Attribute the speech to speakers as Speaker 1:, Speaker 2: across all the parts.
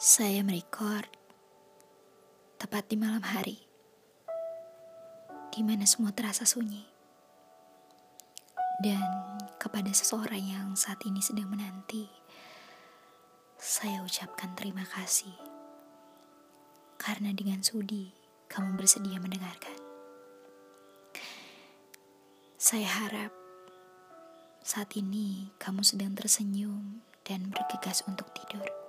Speaker 1: Saya merekord tepat di malam hari, di mana semua terasa sunyi, dan kepada seseorang yang saat ini sedang menanti, saya ucapkan terima kasih karena dengan sudi kamu bersedia mendengarkan. Saya harap saat ini kamu sedang tersenyum dan bergegas untuk tidur.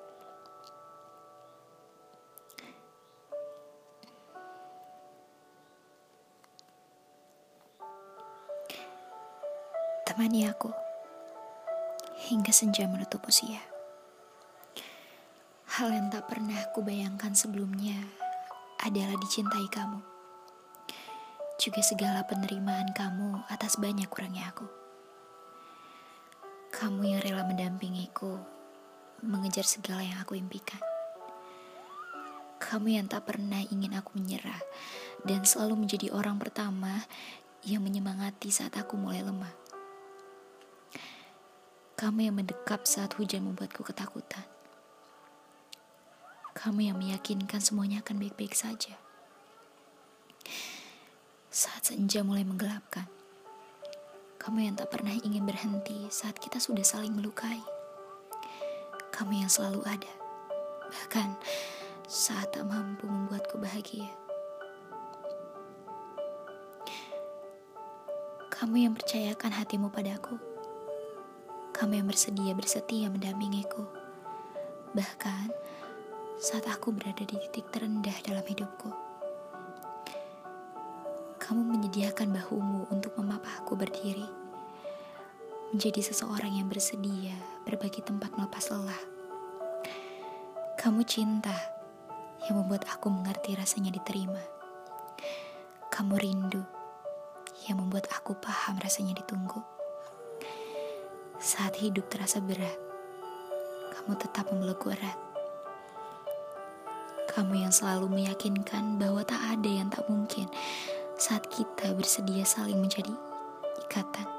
Speaker 1: Temani aku hingga senja menutup usia. Hal yang tak pernah aku bayangkan sebelumnya adalah dicintai kamu. Juga segala penerimaan kamu atas banyak kurangnya aku. Kamu yang rela mendampingiku mengejar segala yang aku impikan. Kamu yang tak pernah ingin aku menyerah dan selalu menjadi orang pertama yang menyemangati saat aku mulai lemah. Kamu yang mendekap saat hujan membuatku ketakutan. Kamu yang meyakinkan semuanya akan baik-baik saja. Saat senja mulai menggelapkan, kamu yang tak pernah ingin berhenti saat kita sudah saling melukai. Kamu yang selalu ada, bahkan saat tak mampu membuatku bahagia. Kamu yang percayakan hatimu padaku kamu yang bersedia bersetia mendampingiku. Bahkan saat aku berada di titik terendah dalam hidupku. Kamu menyediakan bahumu untuk memapahku berdiri. Menjadi seseorang yang bersedia berbagi tempat melepas lelah. Kamu cinta yang membuat aku mengerti rasanya diterima. Kamu rindu yang membuat aku paham rasanya ditunggu. Saat hidup terasa berat, kamu tetap memelukku erat. Kamu yang selalu meyakinkan bahwa tak ada yang tak mungkin saat kita bersedia saling menjadi ikatan.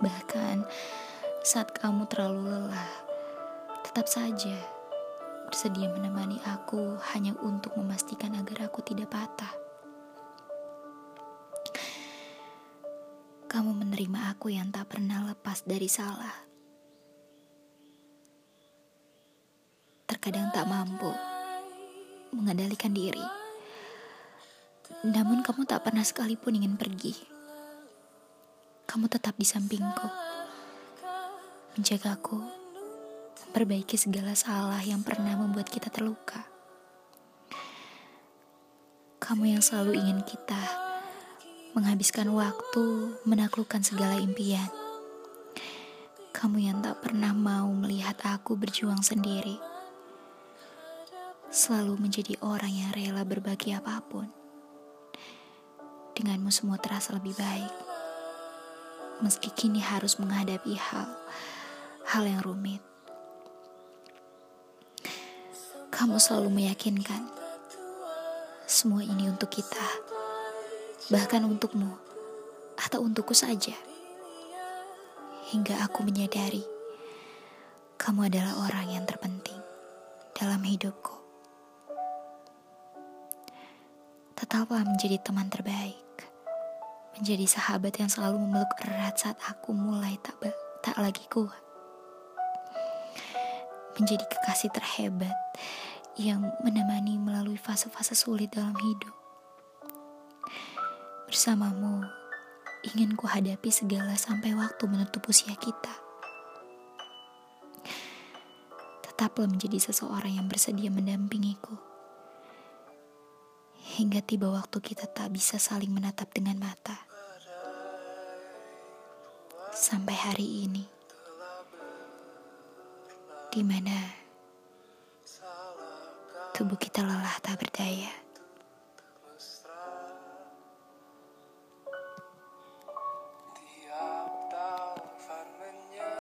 Speaker 1: Bahkan saat kamu terlalu lelah, tetap saja bersedia menemani aku hanya untuk memastikan agar aku tidak patah. Kamu menerima aku yang tak pernah lepas dari salah. Terkadang tak mampu mengendalikan diri. Namun kamu tak pernah sekalipun ingin pergi. Kamu tetap di sampingku. Menjagaku, memperbaiki segala salah yang pernah membuat kita terluka. Kamu yang selalu ingin kita menghabiskan waktu menaklukkan segala impian. Kamu yang tak pernah mau melihat aku berjuang sendiri, selalu menjadi orang yang rela berbagi apa pun. Denganmu semua terasa lebih baik, meski kini harus menghadapi hal hal yang rumit. Kamu selalu meyakinkan semua ini untuk kita bahkan untukmu atau untukku saja. Hingga aku menyadari kamu adalah orang yang terpenting dalam hidupku. Tetaplah menjadi teman terbaik, menjadi sahabat yang selalu memeluk erat saat aku mulai tak tak lagi kuat. Menjadi kekasih terhebat yang menemani melalui fase-fase sulit dalam hidup. Bersamamu, ingin ku hadapi segala sampai waktu menutup usia kita. Tetaplah menjadi seseorang yang bersedia mendampingiku. Hingga tiba waktu kita tak bisa saling menatap dengan mata. Sampai hari ini. di mana tubuh kita lelah tak berdaya.